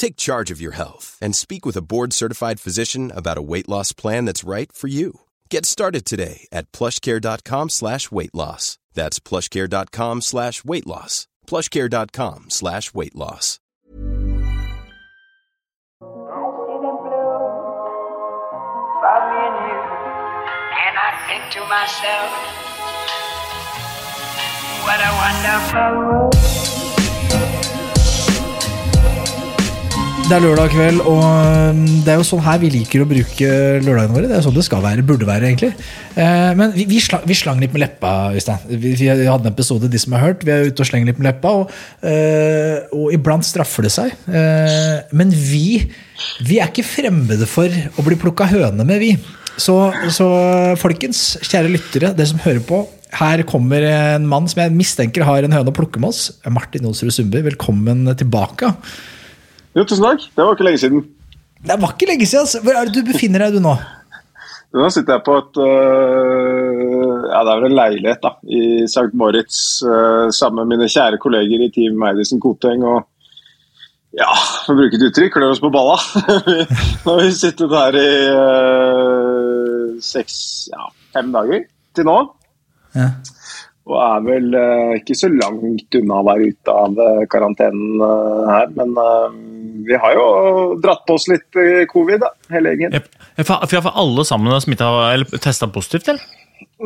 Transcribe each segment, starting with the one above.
Take charge of your health and speak with a board-certified physician about a weight loss plan that's right for you. Get started today at plushcare.com slash weight loss. That's plushcare.com slash weight loss. plushcare.com slash weight loss. And I think to myself, what a wonderful world. Det er lørdag kveld, og um, det er jo sånn her vi liker å bruke lørdagene våre. Det er jo sånn det skal være, burde være, egentlig. Eh, Men vi, vi, slang, vi slang litt med leppa, Øystein. Vi, vi hadde en episode, de som har hørt. Vi er ute og slenger litt med leppa, og, eh, og iblant straffer det seg. Eh, Men vi, vi er ikke fremmede for å bli plukka høne med, vi. Så, så folkens, kjære lyttere, dere som hører på. Her kommer en mann som jeg mistenker har en høne å plukke med oss. Martin Olsrud Sundby, velkommen tilbake. Jo, tusen takk. Det var ikke lenge siden. Det var ikke lenge siden. altså. Hvor er det du befinner deg du nå? Nå sitter jeg på et øh, ja, det er vel en leilighet da, i St. Moritz øh, sammen med mine kjære kolleger i Team Madison Koteng. og ja, for å bruke et uttrykk, klør oss på balla. Nå har vi sittet her i øh, seks, ja, fem dager til nå. Ja. Og er vel øh, ikke så langt unna å være ute av øh, karantenen øh, her. Men vi har jo dratt på oss litt øh, covid, da, hele gjengen. For, alle sammen har smitta eller testa positivt, eller?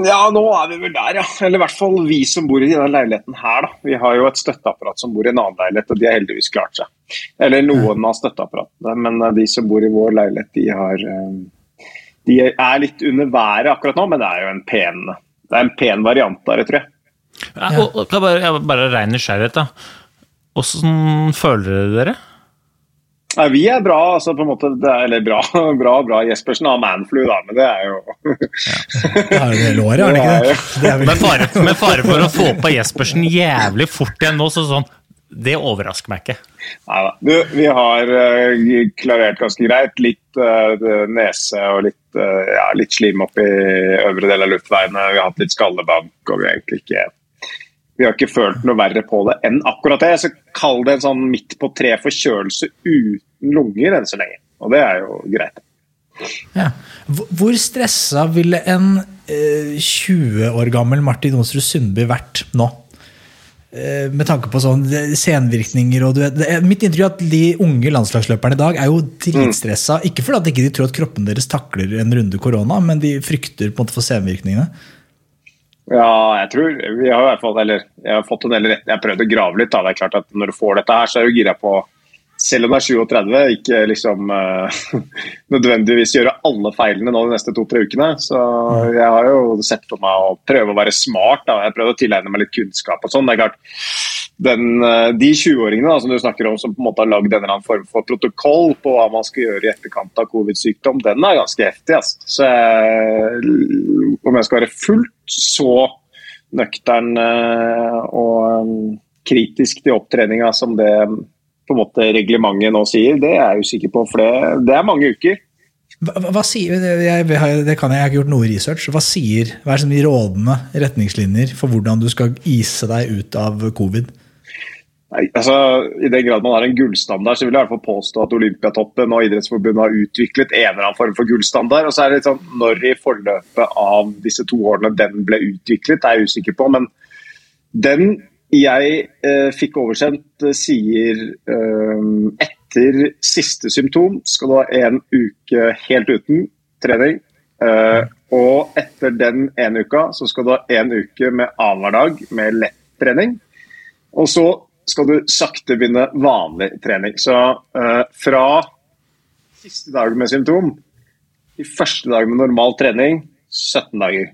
Ja, nå er vi vel der, ja. Eller i hvert fall vi som bor i denne leiligheten her, da. Vi har jo et støtteapparat som bor i en annen leilighet, og de har heldigvis klart seg. Eller noen av støtteapparatene, men eh, de som bor i vår leilighet, de har eh, De er litt under været akkurat nå, men det er jo en pen, det er en pen variant av det, tror jeg. Ja. Og, og, bare, jeg bare rein nysgjerrighet, da. Åssen føler dere dere? Nei, vi er bra, altså på en måte, det er, eller bra, bra, bra. Jespersen har manflu, da, men det er jo Det er jo det låret, er det ikke det? det er vel- Med fare, med fare for å få på Jespersen jævlig fort igjen nå, så sånn Det overrasker meg ikke. Neida. Du, vi har uh, klarert ganske greit. Litt uh, nese og litt, uh, ja, litt slim oppi øvre del av luftveiene. Vi har hatt litt skallebank, og vi har egentlig ikke vi har ikke følt noe verre på det enn akkurat det. Så kall det en sånn midt på tre forkjølelse uten lunger enn så lenge. Og det er jo greit. Ja. Hvor- stressa ville en eh, 20 år gammel Martin Onsrud Sundby vært nå? Eh, med tanke på sånn senvirkninger og du vet, er, Mitt inntrykk er at de unge landslagsløperne i dag er jo dritstressa. Ikke fordi at ikke tror at kroppen deres takler en runde korona, men de frykter på en måte for senvirkningene. Ja, jeg tror vi har i hvert fall, eller jeg har fått en del. Jeg har prøvd å grave litt. da, det er klart at Når du får dette her, så er du gira på selv om det er 37, ikke liksom uh, nødvendigvis gjøre alle feilene nå de neste to-tre ukene. Så jeg har jo sett for meg å prøve å være smart. da, Jeg har prøvd å tilegne meg litt kunnskap og sånn. Det er klart, den, eh, De 20-åringene som du snakker om, som på en måte har lagd en eller annen form for protokoll på hva man skal gjøre i etterkant av covid-sykdom, den er ganske heftig. Altså. Så jeg, om jeg skal være fullt så nøktern eh, og kritisk til opptreninga som det på en måte reglementet nå sier, det er jeg usikker på. For det, det er mange uker. Hva, hva- sier, jeg, jeg, det kan jeg, jeg har ikke gjort noe research. Hva sier, hva er som de rådende retningslinjer for hvordan du skal ise deg ut av covid? Nei, altså, I den grad man har en gullstandard, så vil jeg i hvert fall påstå at Olympiatoppen og Idrettsforbundet har utviklet en eller annen form for gullstandard. Og så er det litt sånn, Når i forløpet av disse to årene den ble utviklet, er jeg usikker på. Men den jeg eh, fikk oversendt, eh, sier eh, etter siste symptom skal du ha en uke helt uten trening. Eh, og etter den ene uka så skal du ha en uke med annenhver dag med lett trening. Og så skal du sakte begynne vanlig trening. Så eh, fra siste dag med symptom til første dag med normal trening 17 dager.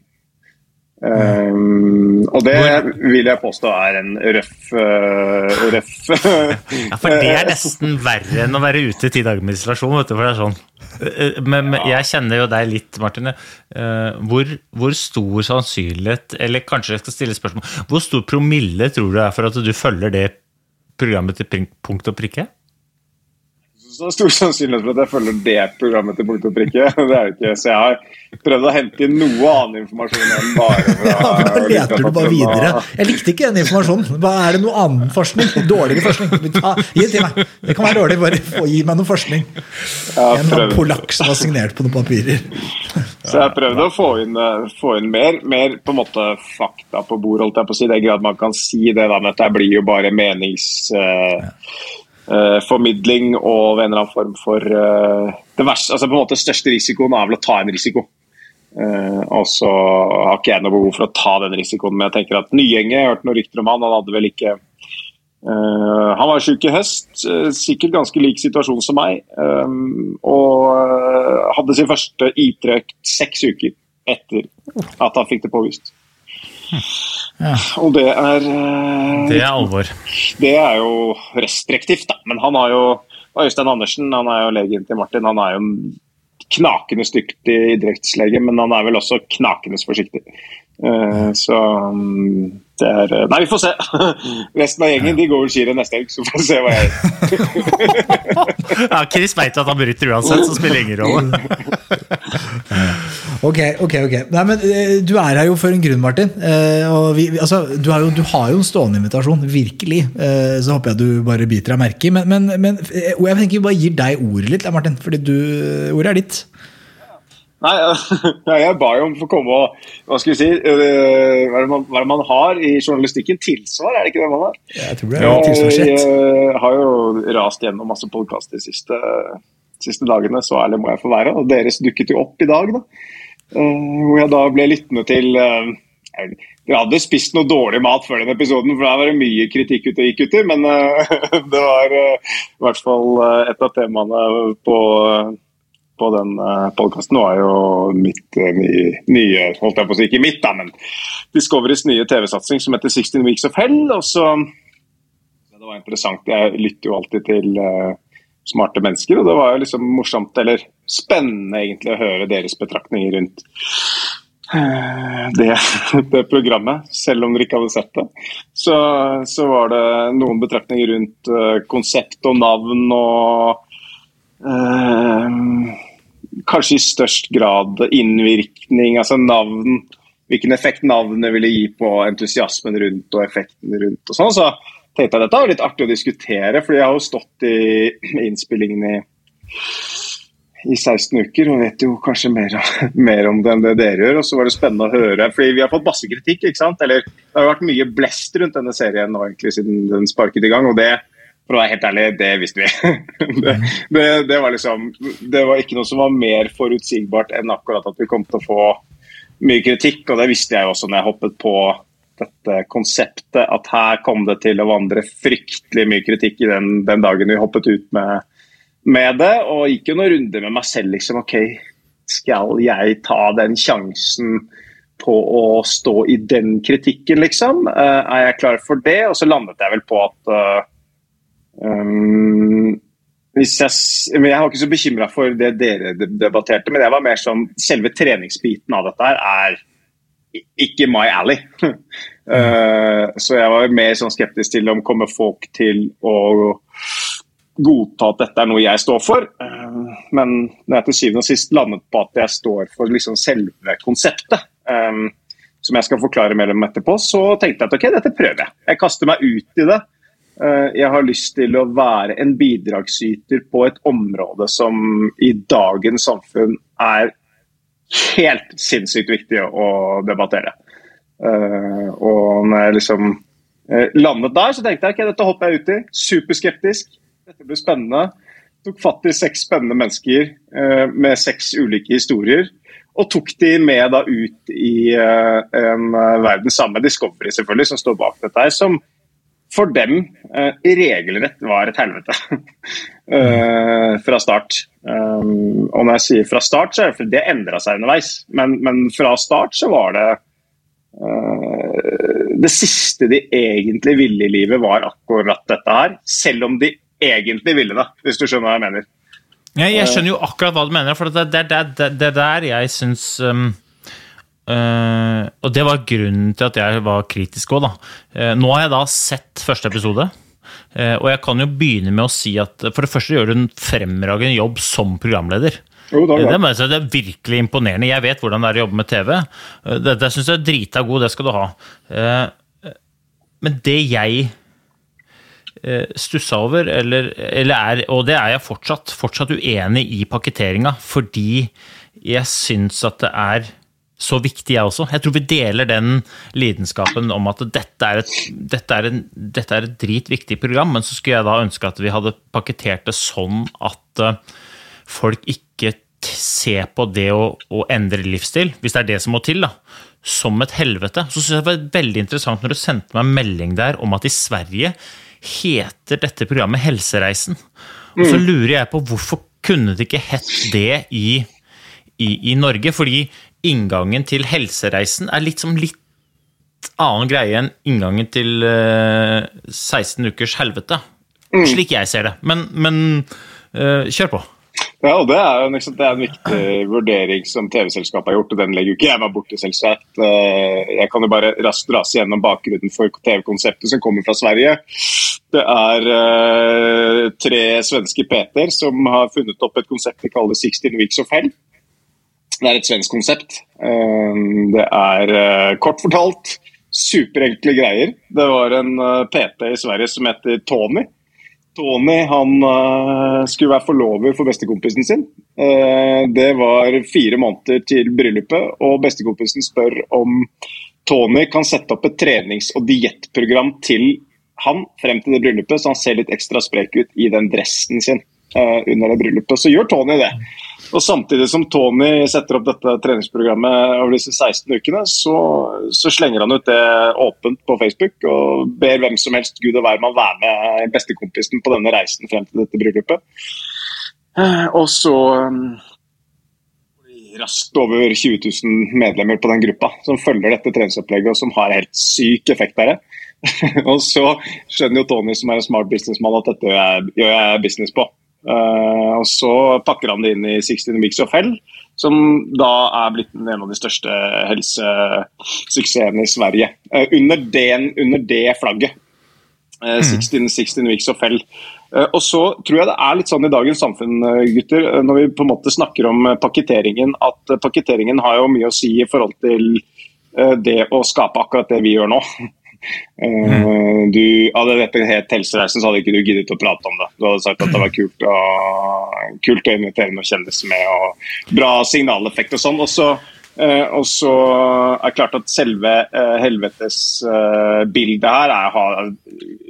Um, og det vil jeg påstå er en røff uh, røff Ja, for det er nesten verre enn å være ute i ti dager med isolasjon. Vet du, for det er sånn. Eh, Men, men jeg kjenner jo deg litt, Martin. Uh, Hvor, hvor stor sannsynlighet, eller kanskje jeg skal stille spørsmål, hvor stor promille tror du er for at du følger det programmet til punkt og prikke? Så stor sannsynlighet for at jeg følger det programmet til punkt og prikke. Det er jo ikke, så jeg har prøvd å hente inn noe annen informasjon enn bare fra Ja, men da leter du bare videre. Jeg likte ikke den informasjonen. Hva Er det noe annen forskning? Dårligere forskning? Ta, gi det til meg. Det kan være dårlig, bare få, gi meg noe forskning. En polakk som har signert på noen papirer. Så jeg har prøvd å få inn, eh, få inn mer, mer på en måte fakta på bord, holdt jeg på å si. I den grad man kan si det, da, men dette blir jo bare meningsformidling og en eller annen form for eh, det verste, altså på en måte største risikoen er vel å ta en risiko. Eh, og så har ikke jeg noe behov for å ta den risikoen, men jeg tenker at Nyenge, jeg hørt noen rykter om han, han hadde vel ikke han var syk i høst, sikkert ganske lik situasjon som meg. og hadde sin første IT-økt seks uker etter at han fikk det påvist. Og det er eh, Det er alvor. det er jo restriktivt, da. Men han har jo Øystein Andersen, han er jo legen til Martin. Han er jo en knakende dyktig idrettslege, men han er vel også knakende forsiktig. Eh, så mm, det er Nei, vi får se. Resten av gjengen de går vel skirenn neste helg, så får vi se hva jeg gjør. Ja, Chris veit at han bryter uansett, så spiller det ingen rolle. Ok, ok, ok. Nei, men eh, Du er her jo for en grunn, Martin. Eh, og vi, altså, du, har jo, du har jo en stående invitasjon, virkelig. Eh, så håper jeg du bare biter deg merke i. Men, men, men eh, jeg tenker vi bare gir deg ordet litt, Martin. Fordi du, ordet er ditt. Nei, jeg ba jo om å få komme og Hva skal vi si øh, Hva er man, hva er det man har i journalistikken? Tilsvar, er det ikke det man har? Jeg tror det er tilsvarsrett. Jeg øh, har jo rast gjennom masse podkast de siste, siste dagene, så ærlig må jeg få være. Og deres dukket jo opp i dag, da. Eh, hvor jeg da ble lyttende til Dere hadde spist noe dårlig mat før den episoden, for der var det mye kritikk ute og gikk uti. Men eh, det var eh, i hvert fall eh, et av temaene på på den uh, podkasten var jo mitt eh, nye, holdt jeg på å si, ikke mitt, da, men Discoverys nye TV-satsing som heter 16 Weeks of Hell. og så Det var interessant. Jeg lytter jo alltid til eh, smarte mennesker, og det var jo liksom morsomt, eller spennende egentlig, å høre deres betraktninger rundt eh, det, det programmet, selv om dere ikke hadde sett det. Så, så var det noen betraktninger rundt eh, konsept og navn og eh, kanskje i størst grad innvirkning, altså navn, hvilken effekt navnet ville gi på entusiasmen rundt og effekten rundt og sånn. Så tenkte jeg dette var litt artig å diskutere, for jeg har jo stått i innspillingen i, i 16 uker og vet jo kanskje mer, mer om det enn det dere gjør. Og så var det spennende å høre, fordi vi har fått masse kritikk, ikke sant. Eller det har jo vært mye blest rundt denne serien nå egentlig siden den sparket i gang. og det for å være helt ærlig, det visste vi. det, det, det, var liksom, det var ikke noe som var mer forutsigbart enn akkurat at vi kom til å få mye kritikk. Og det visste jeg også når jeg hoppet på dette konseptet, at her kom det til å vandre fryktelig mye kritikk i den, den dagen vi hoppet ut med, med det. Og gikk jo noen runder med meg selv. liksom, ok, Skal jeg ta den sjansen på å stå i den kritikken, liksom? Eh, er jeg klar for det? Og så landet jeg vel på at eh, Um, jeg, jeg var ikke så bekymra for det dere debatterte, men jeg var mer sånn Selve treningsbiten av dette her er ikke my alley. Uh, så jeg var mer sånn skeptisk til om kommer folk til å godta at dette er noe jeg står for. Uh, men når jeg til syvende og sist landet på at jeg står for liksom selve konseptet, um, som jeg skal forklare mer om etterpå, så tenkte jeg at ok, dette prøver jeg. Jeg kaster meg ut i det. Eh, Jeg har lyst til å være en bidragsyter på et område som i dagens samfunn er helt sinnssykt viktig å debattere. Eh, Og når jeg liksom eh, landet der, så tenkte jeg ok, dette hopper jeg ut i. Superskeptisk. Dette blir spennende. Tok fatt i seks spennende mennesker med seks ulike historier. Og tok de med da ut i en verden sammen Discovery, selvfølgelig, som står bak dette her. Som for dem uh, regelrett var et helvete fra start. Um, og når jeg sier fra start, så er det fordi det endra seg underveis. Men, men, fra start så var det Det siste de egentlig ville i livet, var akkurat dette her. Selv om de egentlig ville det, hvis du skjønner hva jeg mener. Jeg, jeg skjønner jo akkurat hva du mener, for det er der jeg syns um, uh, Og det var grunnen til at jeg var kritisk òg, da. Uh, nå har jeg da sett første episode. Uh, og jeg kan jo begynne med å si at for det første gjør du en fremragende jobb som programleder. Jo, da, ja. det, det, er virkelig imponerende. Jeg vet hvordan det er å jobbe med TV. Det, det syns jeg er drita god, det skal du ha. Men det jeg stussa over, eller, eller, er, og det er jeg fortsatt, fortsatt uenig i pakketeringa, fordi jeg syns at det er så viktig, jeg også. Jeg tror vi deler den lidenskapen om at dette er et, dette er en, dette er et dritviktig program, men så skulle jeg da ønske at vi hadde pakketert det sånn at eh, folk ikke ser på det å, å endre livsstil, hvis det er det som må til, da, som et helvete. Så syns jeg det var veldig interessant når du sendte meg en melding der om at i Sverige heter dette programmet Helsereisen. Og så mm. lurer jeg på hvorfor kunne det ikke hett det i, i, i Norge? Fordi inngangen til Helsereisen er litt som litt annen greie enn inngangen til uh, eh, 16 ukers helvete. Mm. Slik jeg ser det. Men, men uh, kjør på. Ja, og Det er jo liksom, det er en viktig vurdering som TV-selskapet har gjort, og den legger jo ikke jeg meg borti, selvsagt. Eh, jeg kan jo bare raskt rase gjennom bakgrunnen for TV-konseptet som kommer fra Sverige. Det er uh, tre svenske Peter som har funnet opp et konsept de kaller 16 Weeks of Hell. Det er et svensk konsept. Uh, det er uh, kort fortalt superenkle greier. Det var en PT i Sverige som heter Tony Tony han uh, skulle være forlover for bestekompisen sin. Det var fire måneder til bryllupet, og bestekompisen spør om Tony kan sette opp et trenings- og diettprogram til han frem til det bryllupet, så han ser litt ekstra sprek ut i den dressen sin under det bryllupet. Så gjør Tony det. Og Samtidig som Tony setter opp dette treningsprogrammet over disse 16 ukene, så, så, slenger han ut det åpent på Facebook og ber hvem som helst gud og hvermann være med bestekompisen på denne reisen frem til dette bryllupet. Eh, og så um, raskt over 20 000 medlemmer på den gruppa som følger dette treningsopplegget og som har helt syk effekt det. og så skjønner jo Tony, som er en smart businessmann, at dette gjør jeg business på. Uh, og så pakker han det inn i 16 Weeks of Hell, som da er blitt en av de største helsesuksessene i Sverige. Uh, under, den, under, det flagget. Uh, 16, 16, Weeks of Hell. Og så tror jeg det er litt sånn i dagens samfunn, gutter, når vi på en måte snakker om pakketeringen, at pakketeringen har jo mye å si i forhold til det å skape akkurat det vi gjør nå. Mm. Du, hadde dette het Helsereisen, så hadde ikke du giddet å prate om det. Du hadde sagt at det var kult, å, kult å invitere noen kjendiser med, og bra signaleffekt og sånn. Og så uh, og så er det klart at selve uh, helvetes uh, bildet her er,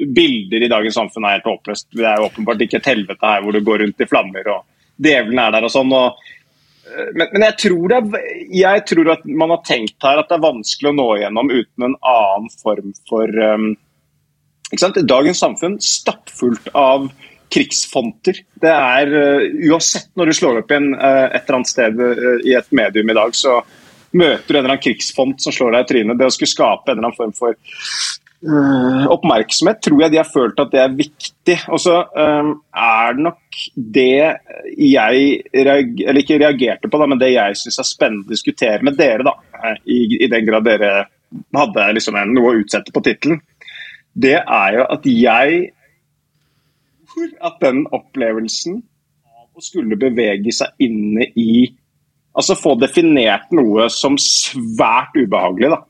Bilder i dagens samfunn er helt håpløst. Det er åpenbart ikke et helvete her hvor du går rundt i flammer og djevelen er der og sånn. og men, men jeg, tror det, jeg, tror at man har tenkt her at det er vanskelig å nå igjennom uten en annen form for um, Dagens samfunn stappfullt av krigsfonter. Det er uh, Uansett når du slår opp igjen uh, et eller annet sted uh, i et medium i dag, så møter du en eller annen krigsfont som slår deg i trynet. Det å skulle skape en eller annen form for oppmerksomhet tror jeg de har følt at det er viktig. Og så um, er det nok det jeg eller ikke reagerte på, da, men det jeg syns er spennende å diskutere med dere, da, i, i den grad dere hadde liksom en, noe å utsette på tittelen, det er jo at jeg tror at den opplevelsen av å skulle bevege seg inne i Altså få definert noe som svært ubehagelig, da Eh,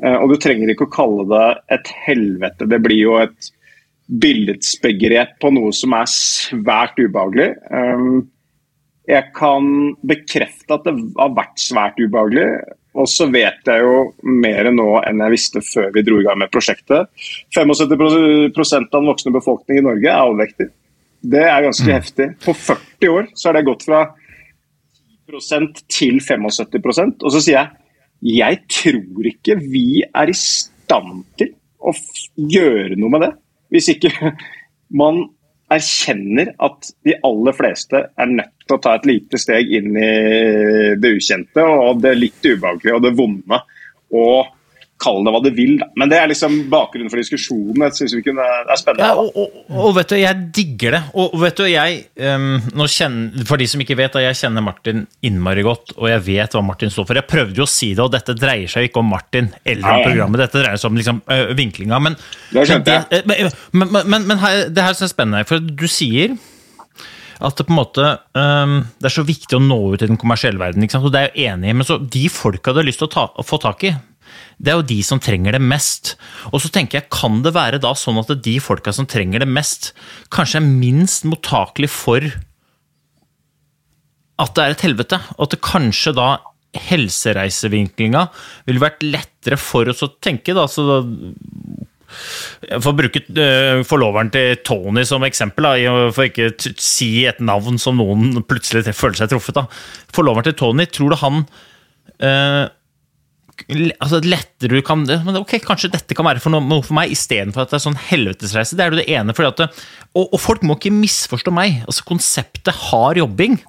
og du trenger ikke å kalle det et helvete. Det blir jo et billedsbegrep på noe som er svært ubehagelig. Um, jeg kan bekrefte at det har vært svært ubehagelig. Og så vet jeg jo mer nå enn jeg visste før vi dro i gang med prosjektet. 75 av den voksne befolkningen i Norge er overvektig. Det er ganske mm. heftig. På 40 år så har det gått fra 10 til 75% Og så sier jeg jeg tror ikke vi er i stand til å gjøre noe med det. Hvis ikke man erkjenner at de aller fleste er nødt til å ta et lite steg inn i det ukjente og det litt ubehagelige og det vonde. Og Kall det hva du vil, da. Men det er liksom bakgrunnen for diskusjonen. Jeg synes vi kunne, Det er spennende. Ja, og, og, og, vet du, jeg digger det. Og vet du, jeg um, kjenner, For de som ikke vet, da, jeg kjenner Martin innmari godt, og jeg vet hva Martin står for. Jeg prøvde jo å si det, og dette dreier seg ikke om Martin eller om programmet, dette dreier seg om liksom, uh, vinklinga. Men, det, uh, men, men, men her, det her er spennende, for du sier at det på en måte um, det er så viktig å nå ut i den kommersielle verden. Og det er jeg enig i, men så de folka du har lyst til å, ta, få tak i, det er jo de som trenger det mest. Og så tenker jeg, kan det være da sånn at de folka som trenger det mest, kanskje er minst mottakelig for at det er et helvete? Og at det kanskje da helsereisevinklinga ville vært lettere for oss å tenke, da. Så da jeg får bruke uh, forloveren til Tony som eksempel, da, for ikke si et navn som noen plutselig føler seg truffet. av. Forloveren til Tony, tror du han uh, altså lettere du kan men ok, Kanskje dette kan være for noe for meg, istedenfor at det er sånn helvetesreise. Det er jo det ene. At, og, og, folk må ikke misforstå meg. altså Konseptet hard jobbing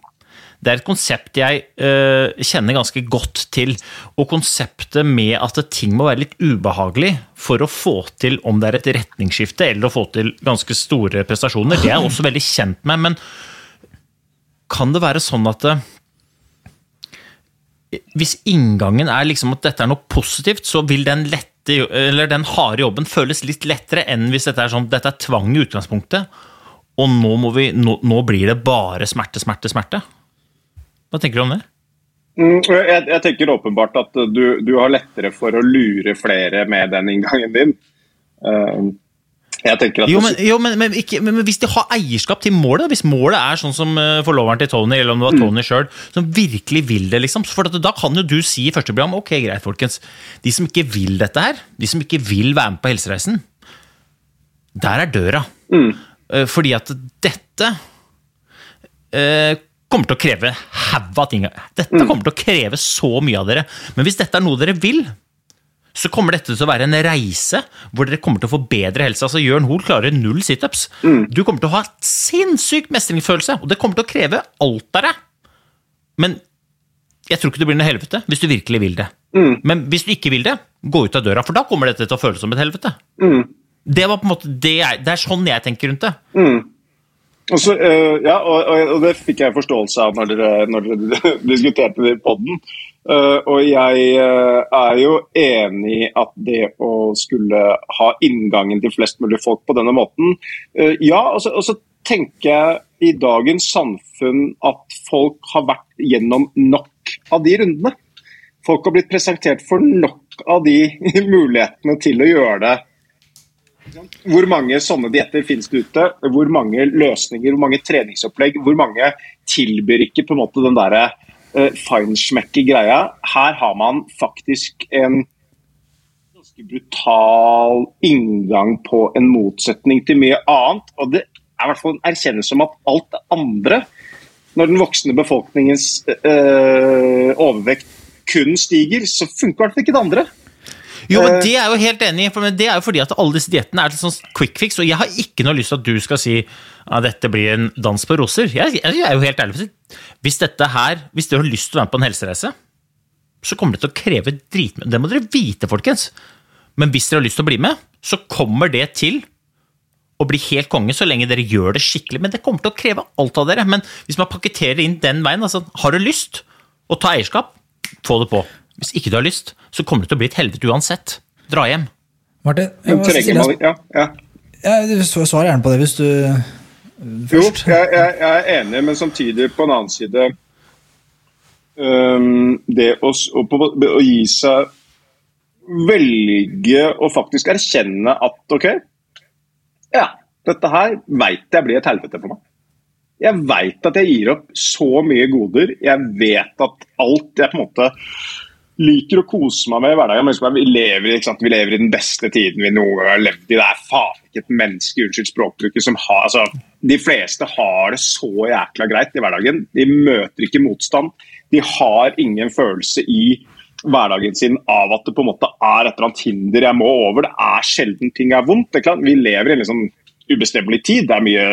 det er et konsept jeg øh, kjenner ganske godt til. Og konseptet med at ting må være litt ubehagelig for å få til om det er et retningsskifte eller å få til ganske store prestasjoner, det er jeg også veldig kjent med. Men kan det være sånn at det, hvis inngangen er liksom at dette er noe positivt, så vil den, lette, den harde jobben føles litt lettere enn hvis dette er sånn dette er tvang i utgangspunktet, og nå, vi, nå, nå blir det bare smerte, smerte, smerte. Hva tenker du om det? Mm, jeg, jeg, tenker åpenbart at du, du, har lettere for å lure flere med den inngangen din. Uh, jo, men, jo men, men, ikke, men, hvis de har eierskap til målet, hvis målet er sånn som uh, forloveren til Tony, eller om det var mm. Tony sjøl, som virkelig vil det, liksom, for da kan jo du si i første program ok, greit, folkens, de som ikke vil dette her, de som ikke vil være med på helsereisen, der er døra. Mm. Uh, fordi at dette eh, kommer til å kreve haug av ting. Dette mm. kommer til å kreve så mye av dere. Men hvis dette er noe dere vil, så kommer dette til å være en reise hvor dere kommer til å få bedre helse. Altså, Jørn Hoel klarer null situps. Mm. Du kommer til å ha sinnssyk mestringsfølelse, og det kommer til å kreve alt av deg. Men jeg tror ikke det blir noe helvete hvis du virkelig vil det. Mm. Men hvis du ikke vil det, gå ut av døra, for da kommer dette til å føles som et helvete. Mm. Det var på en måte, det er, det er, sånn jeg tenker rundt det. Mm. Og, så, uh, ja, og, og, det fikk jeg forståelse av når dere, når dere diskuterte det i poden. Uh, og jeg uh, er jo enig i at det å skulle ha inngangen til flest mulig folk på denne måten uh, Ja, og så, og så, tenker jeg i dagens samfunn at folk har vært gjennom nok av de rundene. Folk har blitt presentert for nok av de mulighetene til å gjøre det. Hvor mange sånne dietter finnes det ute? Hvor mange løsninger, hvor mange treningsopplegg? Hvor mange tilbyr ikke på en måte den derre uh, feinschmecke greia. Her har man faktisk en ganske brutal inngang på en motsetning til mye annet. Og det er i hvert fall en erkjennelse om at alt det andre, når den voksne befolkningens uh, overvekt kun stiger, så funker i hvert fall ikke det andre. Jo, men Det er jo helt enig for det er jo fordi at alle disse diettene er sånn quick fix. Og jeg har ikke noe lyst til at du skal si at dette blir en dans på roser. Jeg, jeg er jo helt ærlig. Hvis dette her, hvis dere har lyst til å være med på en helsereise, så kommer det til å kreve dritmye. Det må dere vite, folkens. Men hvis dere har lyst til å bli med, så kommer det til å bli helt konge så lenge dere gjør det skikkelig. Men det kommer til å kreve alt av dere. Men hvis man pakketterer inn den veien, altså har du lyst å ta eierskap, få det på. Hvis ikke du har lyst, så kommer det til å bli et helvete uansett. Dra hjem. Martin, jeg må stille ja, ja. ja, Svar gjerne på det hvis du først. Jo, jeg, jeg, jeg, er enig, men samtidig på en annen side um, Det å, å, å, gi seg Velge å faktisk erkjenne at OK, ja, dette her veit jeg blir et helvete for meg. Jeg veit at jeg gir opp så mye goder. Jeg vet at alt jeg på en måte liker å kose meg med i hverdagen. Men vi lever, vi lever i den beste tiden vi noen gang har levd i. Det er faen ikke et menneske unnskyld språkbruket, som har altså, De fleste har det så jækla greit i hverdagen. De møter ikke motstand. De har ingen følelse i hverdagen sin av at det på en måte er et eller annet hinder jeg må over. Det er sjelden ting er vondt. Vi lever i en liksom ubestemmelig tid. Det er mye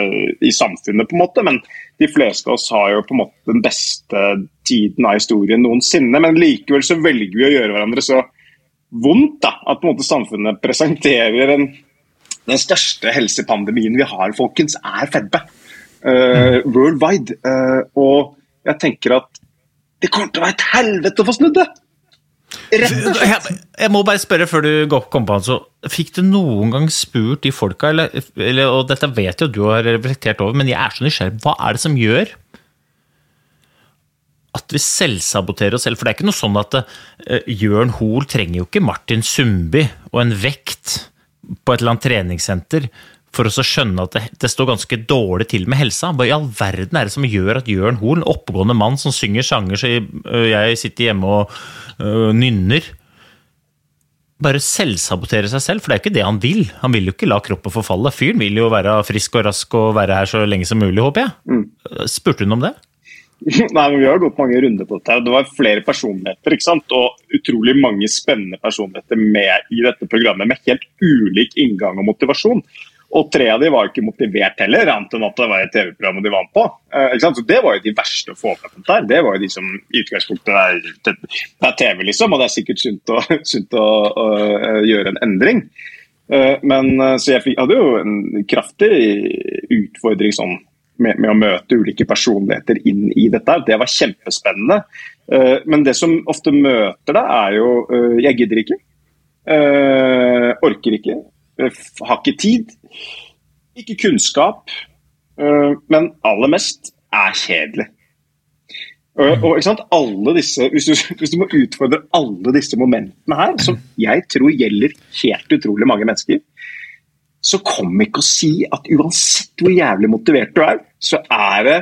i samfunnet, på en måte, men de fleste av oss har jo på en måte den beste tiden av historien noensinne. Men likevel så velger vi å gjøre hverandre så vondt da, at på en måte samfunnet presenterer en, den største helsepandemien vi har, folkens, er fedme. Uh, worldwide. Uh, og jeg tenker at det kommer til å være et helvete å få snudd det! Jeg, jeg, må bare spørre før du kom på altså, Fikk du noen gang spurt de folka, eller, eller, og dette vet jo du har reflektert over, men jeg er så nysgjerrig. Hva er det som gjør at vi selvsaboterer oss selv? For det er ikke noe sånn at uh, Jørn Hoel trenger jo ikke Martin Sundby og en vekt på et eller annet treningssenter for å skjønne at det, det, står ganske dårlig til med helsa. Hva i all verden er det som gjør at Jørn Hoel, en oppegående mann som synger sanger så jeg sitter hjemme og øh, nynner, bare selvsabotere seg selv? For det er ikke det han vil. Han vil jo ikke la kroppen forfalle. Fyren vil jo være frisk og rask og være her så lenge som mulig, håper jeg. Mm. Spurte hun om det? Nei, men Vi har gått mange runder på dette. Det var flere personligheter ikke sant? og utrolig mange spennende personligheter med i dette programmet med helt ulik inngang og motivasjon. Og tre av de var ikke motivert heller, annet enn at det var et TV-program de vant på. Eh, så Det var jo de verste å få med der. Det var jo de som i utgangspunktet er, det er TV, liksom, og det er sikkert sunt å, sunt å, å, å gjøre en endring. Eh, men eh, Så jeg hadde jo en kraftig utfordring sånn med, med, å møte ulike personligheter inn i dette. Det var kjempespennende. Eh, men det som ofte møter deg, er jo eh, Jeg gidder ikke. Eh, orker ikke. Har ikke tid. Ikke kunnskap. Men aller mest er kjedelig. Og, og disse, hvis du, hvis, du, må utfordre alle disse momentene her, som jeg tror gjelder helt utrolig mange mennesker, så kom ikke å si at uansett hvor jævlig motivert du er, så er det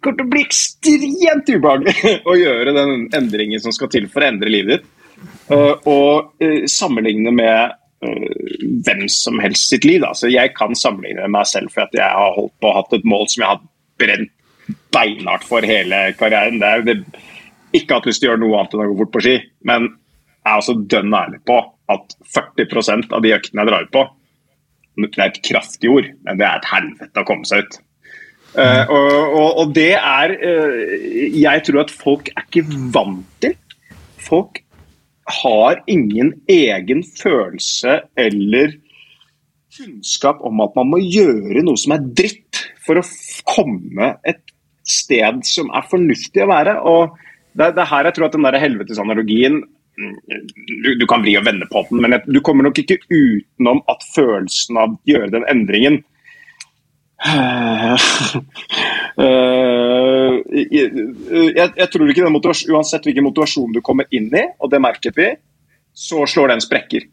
det kommer til å bli ekstremt ubehagelig å gjøre den endringen som skal til for å endre livet ditt. Og sammenligne med hvem som helst sitt liv. Altså, jeg kan sammenligne meg selv for at jeg har holdt på og hatt et mål som jeg har brent beinhardt for hele karrieren. Det er, det, ikke hatt lyst til å gjøre noe annet enn å gå fort på ski, men jeg er også dønn ærlig på at 40% av de øktene jeg drar ut på, det er et kraftig ord, men det er et helvete å komme seg ut. Uh, og, og, og, det er uh, Jeg tror at folk er ikke vant til Folk har ingen egen følelse eller kunnskap om at man må gjøre noe som er dritt for å komme et sted som er fornuftig å være. Og det, det her jeg tror at den der helvetesanalogien mm, du, du, kan vri og vende på den, men du kommer nok ikke utenom at følelsen av å gjøre den endringen Uh, jeg, jeg, tror ikke den Uansett hvilken motivasjon du kommer inn i, og det merket vi, så slår den sprekker.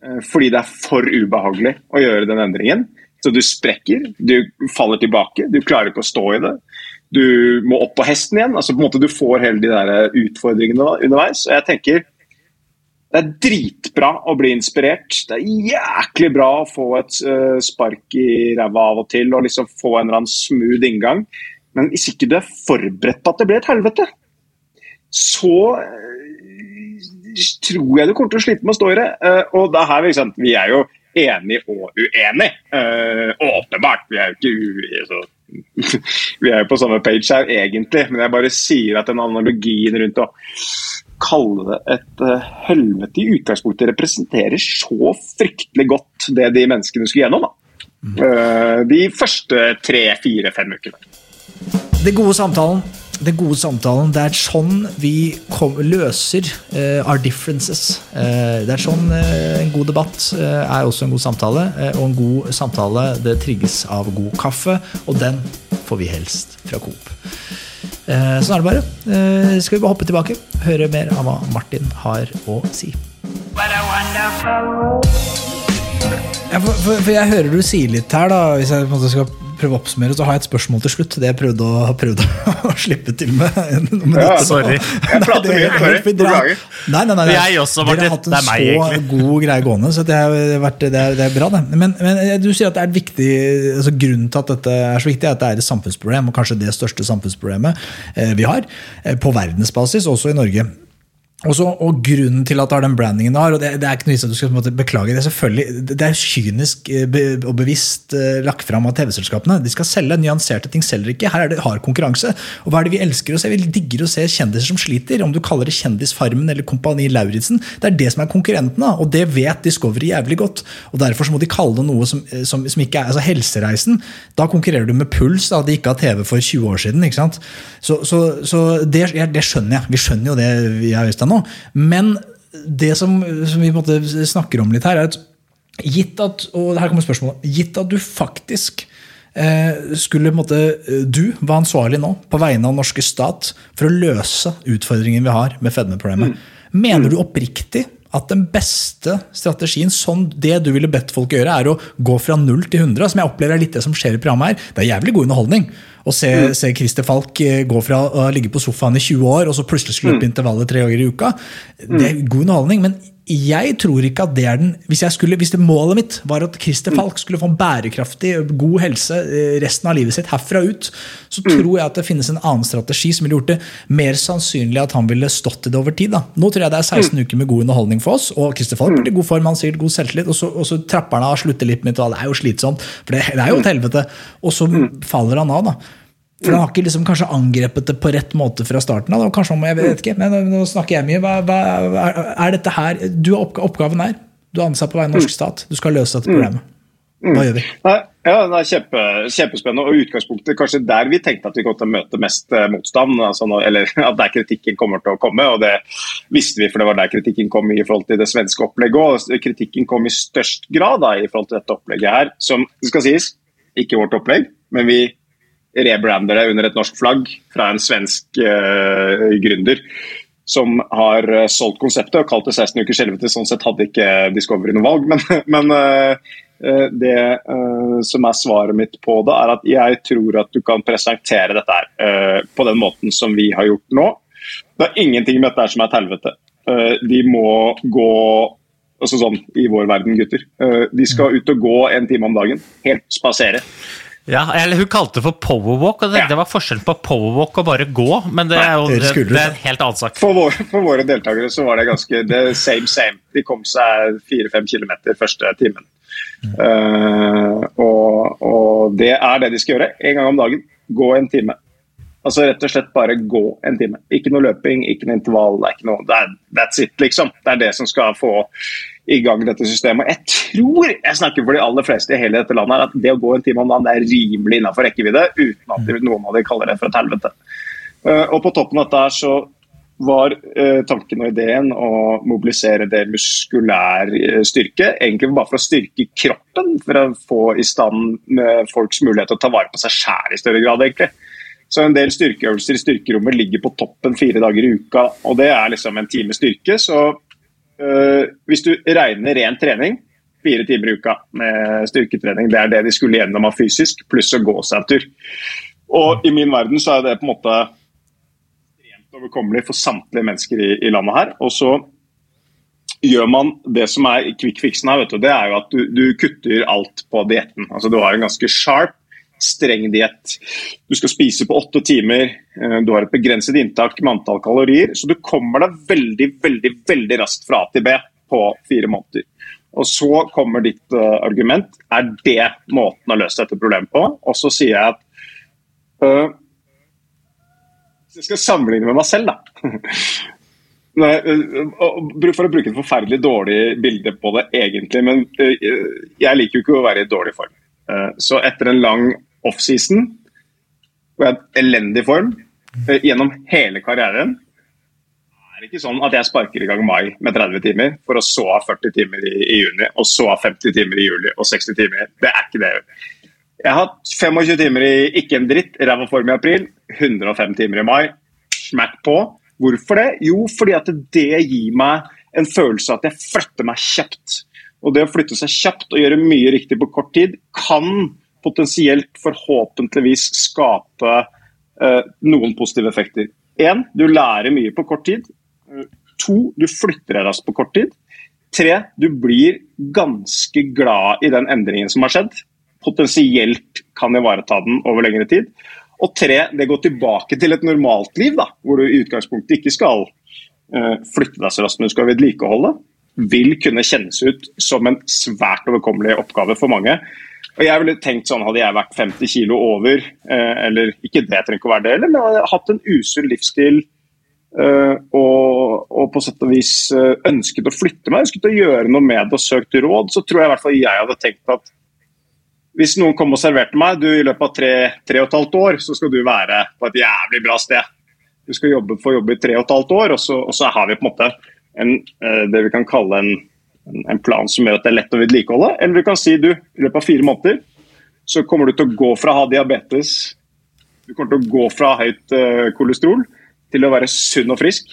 Uh, fordi det er for ubehagelig å gjøre den endringen. Så du sprekker, du faller tilbake, du klarer ikke å stå i det. Du må opp på hesten igjen. altså på en måte Du får hele de der utfordringene underveis. og jeg tenker det er dritbra å bli inspirert. Det er jæklig bra å få et uh, spark i ræva av og til og liksom få en eller annen smooth inngang. Men hvis ikke du er forberedt på at det blir et helvete, så uh, tror jeg du kommer til å slite med å stå i det. Uh, og det her, liksom, Vi er jo enige og uenige. åpenbart. Vi er jo ikke u... Altså, vi er jo på samme page her, egentlig, men jeg bare sier at den analogien rundt å kalle det et uh, helvete i utgangspunktet representerer så fryktelig godt det de menneskene skulle gjennom. da. Uh, de første tre, fire, fem ukene. Det gode samtalen. Den gode samtalen, Det er sånn vi kom, løser uh, our differences. Uh, det er sånn uh, En god debatt er også en god samtale. og en god samtale det trigges av god kaffe, og den får vi helst fra Coop. Eh, sånn er det bare. Eh, skal vi bare hoppe tilbake, høre mer av hva Martin har å si. Ja, for, for, for, jeg hører du sier litt her, da, hvis jeg på en måte skal prøve å oppsummere, så har jeg et spørsmål til slutt. Det jeg prøvde å, prøvde å slippe til med. med Ja, dette. sorry. Jeg prater er mye, sorry. Beklager. Nei, nei, nei, nei. Jeg også, Martin. Dere har hatt en meg, så egentlig. god greie gående, så det er, vært, det er, det er bra, det. Men, men du sier at det er viktig altså Grunnen til at dette er så viktig, er at det er et samfunnsproblem, og kanskje det største samfunnsproblemet eh, vi har, eh, på verdensbasis, også i Norge. Også, og grunnen til at det har den brandingen det har, og det, det er ikke noe at du skal måte beklage det, selvfølgelig, det er kynisk eh, be, og bevisst uh, lagt fram av TV-selskapene. De skal selge nyanserte ting, selger ikke. Her er det hard konkurranse. Og hva er det vi elsker å se? Vi digger å se kjendiser som sliter. Om du kaller det Kjendisfarmen eller Kompani Lauritzen. Det er det som er konkurrentene, og det vet Discovery jævlig godt. Og Derfor må de kalle det noe som, eh, som, som ikke er altså Helsereisen. Da konkurrerer du med Puls, da de ikke har TV for 20 år siden. Så, så, så det, det skjønner jeg. Vi skjønner jo det, jeg og Øystein nå. Men det som, som vi snakker om litt her, er at gitt at og her kommer spørsmålet, gitt at du faktisk eh, skulle måte, eh, Du var ansvarlig nå på vegne av den norske stat for å løse utfordringen vi har med fedmeproblemet. Mener du oppriktig at den beste strategien, sånn det du ville bedt folk gjøre, er å gå fra 0 til 100, som jeg opplever er litt det som skjer i programmet her. Det er jævlig god underholdning å se, se Christer Falk eh, gå fra å ligge på sofaen i 20 år, og så plutselig skulle opp intervallet tre ganger i uka. Det er god underholdning, men jeg tror ikke at det er den Hvis, jeg skulle, hvis det målet mitt var at Christer Falk skulle få en bærekraftig, god helse eh, resten av livet sitt herfra ut, så tror jeg at det finnes en annen strategi som ville gjort det mer sannsynlig at han ville stått i det over tid. Da. Nå tror jeg det er 16 uker med god underholdning for oss, og Christer Falk blir i god form, han sier god selvtillit, og så, og så trapper han av, slutter litt med det er jo slitsomt, for det, det er jo et helvete, og så faller han av. da. For han har ikke liksom kanskje angrepet det på rett måte fra starten av. Kanskje om, jeg vet ikke, men Nå snakker jeg mye. Hva, hva, er- dette her, du har Oppgaven er du er ansatt på vegne av norsk stat. Du skal løse dette problemet. Hva gjør vi? Nei, ja, det er kjempe, kjempespennende. Og utgangspunktet kanskje der vi tenkte at vi kom til å møte mest eh, motstand. Altså, eller at der kritikken kommer til å komme. og Det visste vi, for det var der kritikken kom i forhold til det svenske opplegget. Og kritikken kom i størst grad da, i forhold til dette opplegget her, som det skal sies, ikke vårt opplegg, men vi rebrander det under et norsk flagg fra en svensk eh, gründer som har eh, solgt konseptet og kalt det 16 ukers helvete. Sånn sett hadde ikke Discovery noe valg. Men, men eh, det som er svaret mitt på det, er at jeg tror at du kan presentere dette her på den måten som vi har gjort nå. Det er ingenting med dette som er et helvete. De må gå altså sånn i vår verden, gutter. De skal ut og gå en time om dagen. Helt spasere. Ja, eller Hun kalte det for powerwalk, og det, Ja. det var forskjellen på powerwalk og bare gå. Men det er jo det det, det er en helt annen sak. For, vår, for våre deltakere så var det ganske det same same. De kom seg fire-fem kilometer første timen. Eh, og, og det er det de skal gjøre. En gang om dagen. Gå en time. Altså rett og slett bare gå en time. Ikke noe løping, ikke noe intervall. Det er ikke noe, er, that's it, liksom. Det er det som skal få i gang dette systemet. Jeg tror, jeg snakker for de aller fleste i hele dette landet, her, at det å gå en time om dagen det er rimelig innenfor rekkevidde, uten at noen av de kaller det for et helvete. Eh, og på toppen av dette så var eh, tanken og ideen å mobilisere det muskulær eh, styrke. Egentlig bare for å styrke kroppen, for å få i stand med folks mulighet til å ta vare på seg sjæl i større grad. egentlig. Så en del styrkeøvelser i styrkerommet ligger på toppen fire dager i uka. Og det er liksom en time styrke. Så hvis du regner ren trening, fire timer i uka med styrketrening, det er det de skulle gjennom av fysisk, pluss å gå seg en tur. Og i min verden så er det på en måte rent overkommelig for samtlige mennesker i, i landet her. Og så gjør man det som er quick fixen her, vet du, det er jo at du, du kutter alt på dietten. Altså du har en ganske sharp streng diett. Du skal spise på åtte timer, eh, du har et begrenset inntak med antall kalorier, så du kommer deg veldig veldig, veldig raskt fra A til B på fire måneder. Og Så kommer ditt uh, argument. Er det måten å løse dette problemet på? Og så sier jeg at uh, jeg skal sammenligne med meg selv, da For å bruke et forferdelig dårlig bilde på det, egentlig, men jeg liker jo ikke å være i dårlig form. Så etter en lang offseason, hvor jeg har elendig form uh, gjennom hele karrieren det er ikke sånn at jeg sparker i gang mai med 30 timer, for å så ha 40 timer i, i juni, og så ha 50 timer i juli og 60 timer. Det er ikke det. Jeg har hatt 25 timer i ikke en dritt, ræva form i april, 105 timer i mai. Smack på. Hvorfor det? Jo, fordi at det gir meg en følelse av at jeg flytter meg kjapt. Og det å flytte seg kjapt og gjøre mye riktig på kort tid, kan potensielt, forhåpentligvis, skape eh, noen positive effekter. Én, du lærer mye på kort tid. To, du flytter deg raskt på kort tid. Tre, du blir ganske glad i den endringen som har skjedd. Potensielt kan ivareta den over lengre tid. Og tre, det går tilbake til et normalt liv, da, hvor du i utgangspunktet ikke skal uh, flytte deg så raskt, men du skal vedlikeholde. Vil kunne kjennes ut som en svært overkommelig oppgave for mange. Og jeg ville tenkt sånn, Hadde jeg vært 50 kilo over, uh, eller ikke det trenger ikke å være det, eller, men hadde jeg hatt en usunn livsstil uh, og, og, på sett og vis ønsket å flytte meg, ønsket å gjøre noe med det og søkt råd, så tror jeg i hvert fall jeg hadde tenkt at hvis noen kom og serverte meg du i løpet av tre, tre og et halvt år, så skal du være på et jævlig bra sted. Du skal jobbe, få jobbe i tre og et halvt år, og så, og så har vi på en måte en, eh, det vi kan kalle en, en, plan som gjør at det er lett å vedlikeholde. Eller du kan si du, i løpet av fire måneder så kommer du til å gå fra å ha diabetes, du kommer til å gå fra høyt uh, kolesterol til å være sunn og frisk,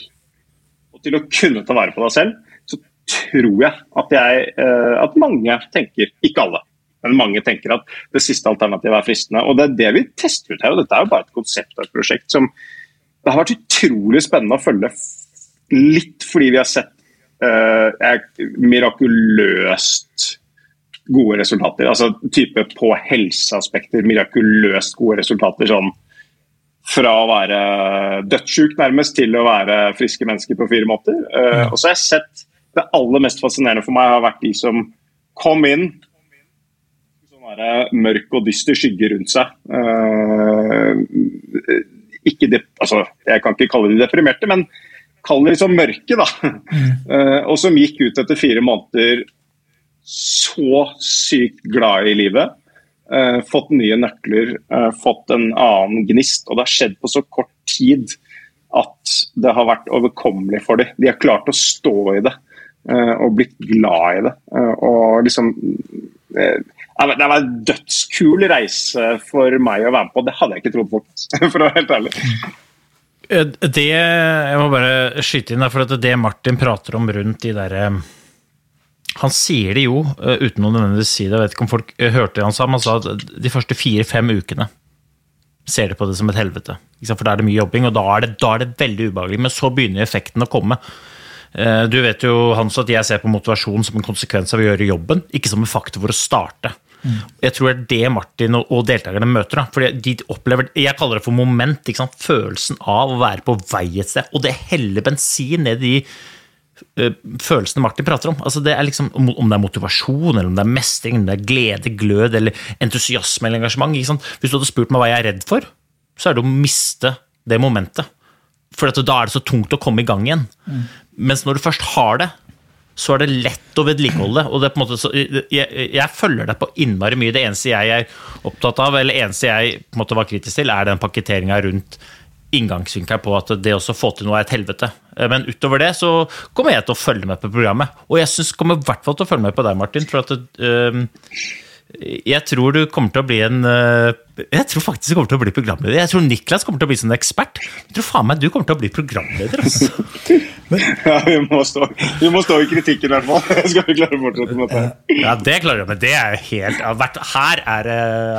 og til å kunne ta vare på deg selv. Så tror jeg at, jeg, uh, at mange tenker, ikke alle, men mange tenker at det siste alternativet er fristende. Og det er det vi tester ut her. og Dette er jo bare et konsept og et prosjekt som det har vært utrolig spennende å følge. Litt fordi vi har sett uh, mirakuløst gode resultater. Altså type på helseaspekter mirakuløst gode resultater. sånn fra å være dødssjuk nærmest til å være friske mennesker på fire måter. Uh, og så har jeg sett Det aller mest fascinerende for meg har vært de som kom inn sånn mørk og dyster skygge rundt seg. Ikke de, altså, jeg kan ikke kalle de deprimerte, men kall det liksom mørke, da. Mm. Uh, og som gikk ut etter fire måneder så sykt glad i livet. Uh, fått nye nøkler, fått en annen gnist. Og det har skjedd på så kort tid at det har vært overkommelig for dem. De har klart å stå i det og blitt glad i det. og liksom det var en dødskul reise for meg å være med på. Det hadde jeg ikke trodd, for å være helt ærlig. Eh, det Jeg må bare skyte inn, der, for det Martin prater om rundt de derre eh, han sier det jo, eh, uten å nødvendigvis si det. Jeg vet ikke om folk hørte det han sa, men han sa at de første fire-fem ukene ser de på det som et helvete. For da er det mye jobbing, og da er det, da er det veldig ubehagelig. Men så begynner effekten å komme. Du vet jo Hans, at jeg ser på motivasjon som en konsekvens av å gjøre jobben, ikke som en faktor for å starte. Jeg tror det er det Martin og, deltakerne møter. Da. Fordi de opplever, Jeg kaller det for moment. Følelsen av å være på vei et sted. Og det heller bensin ned i uh, følelsene Martin prater om. Altså det er liksom, om, det er motivasjon, eller om det er mestring, om det er glede, glød, eller entusiasme eller engasjement. Hvis du hadde spurt meg hva jeg er redd for, så er det å miste det momentet. For da er det så tungt å komme i gang igjen. Mm. Mens når du først har det, så er det lett å vedlikeholde. og det på en måte, så, jeg, jeg, følger deg på innmari mye. Det eneste jeg er opptatt av, eller eneste jeg på en måte var kritisk til, er den pakketteringa rundt inngangsvinkelen på at det å få til noe er et helvete. Men utover det så kommer jeg til å følge med på programmet. Og jeg synes, kommer i hvert fall til å følge med på deg, Martin. for at øh, jeg tror du kommer til å bli en øh, Jeg tror faktisk du kommer til å bli programleder. Jeg tror Niklas kommer til å bli sånn ekspert. Jeg tror faen meg du kommer til å bli programleder. Altså. Men, ja, vi må, stå, vi må, stå, i kritikken, i hvert fall. Skal vi klare å fortsette med dette? Ja, det klarer vi, men det er jo helt her er,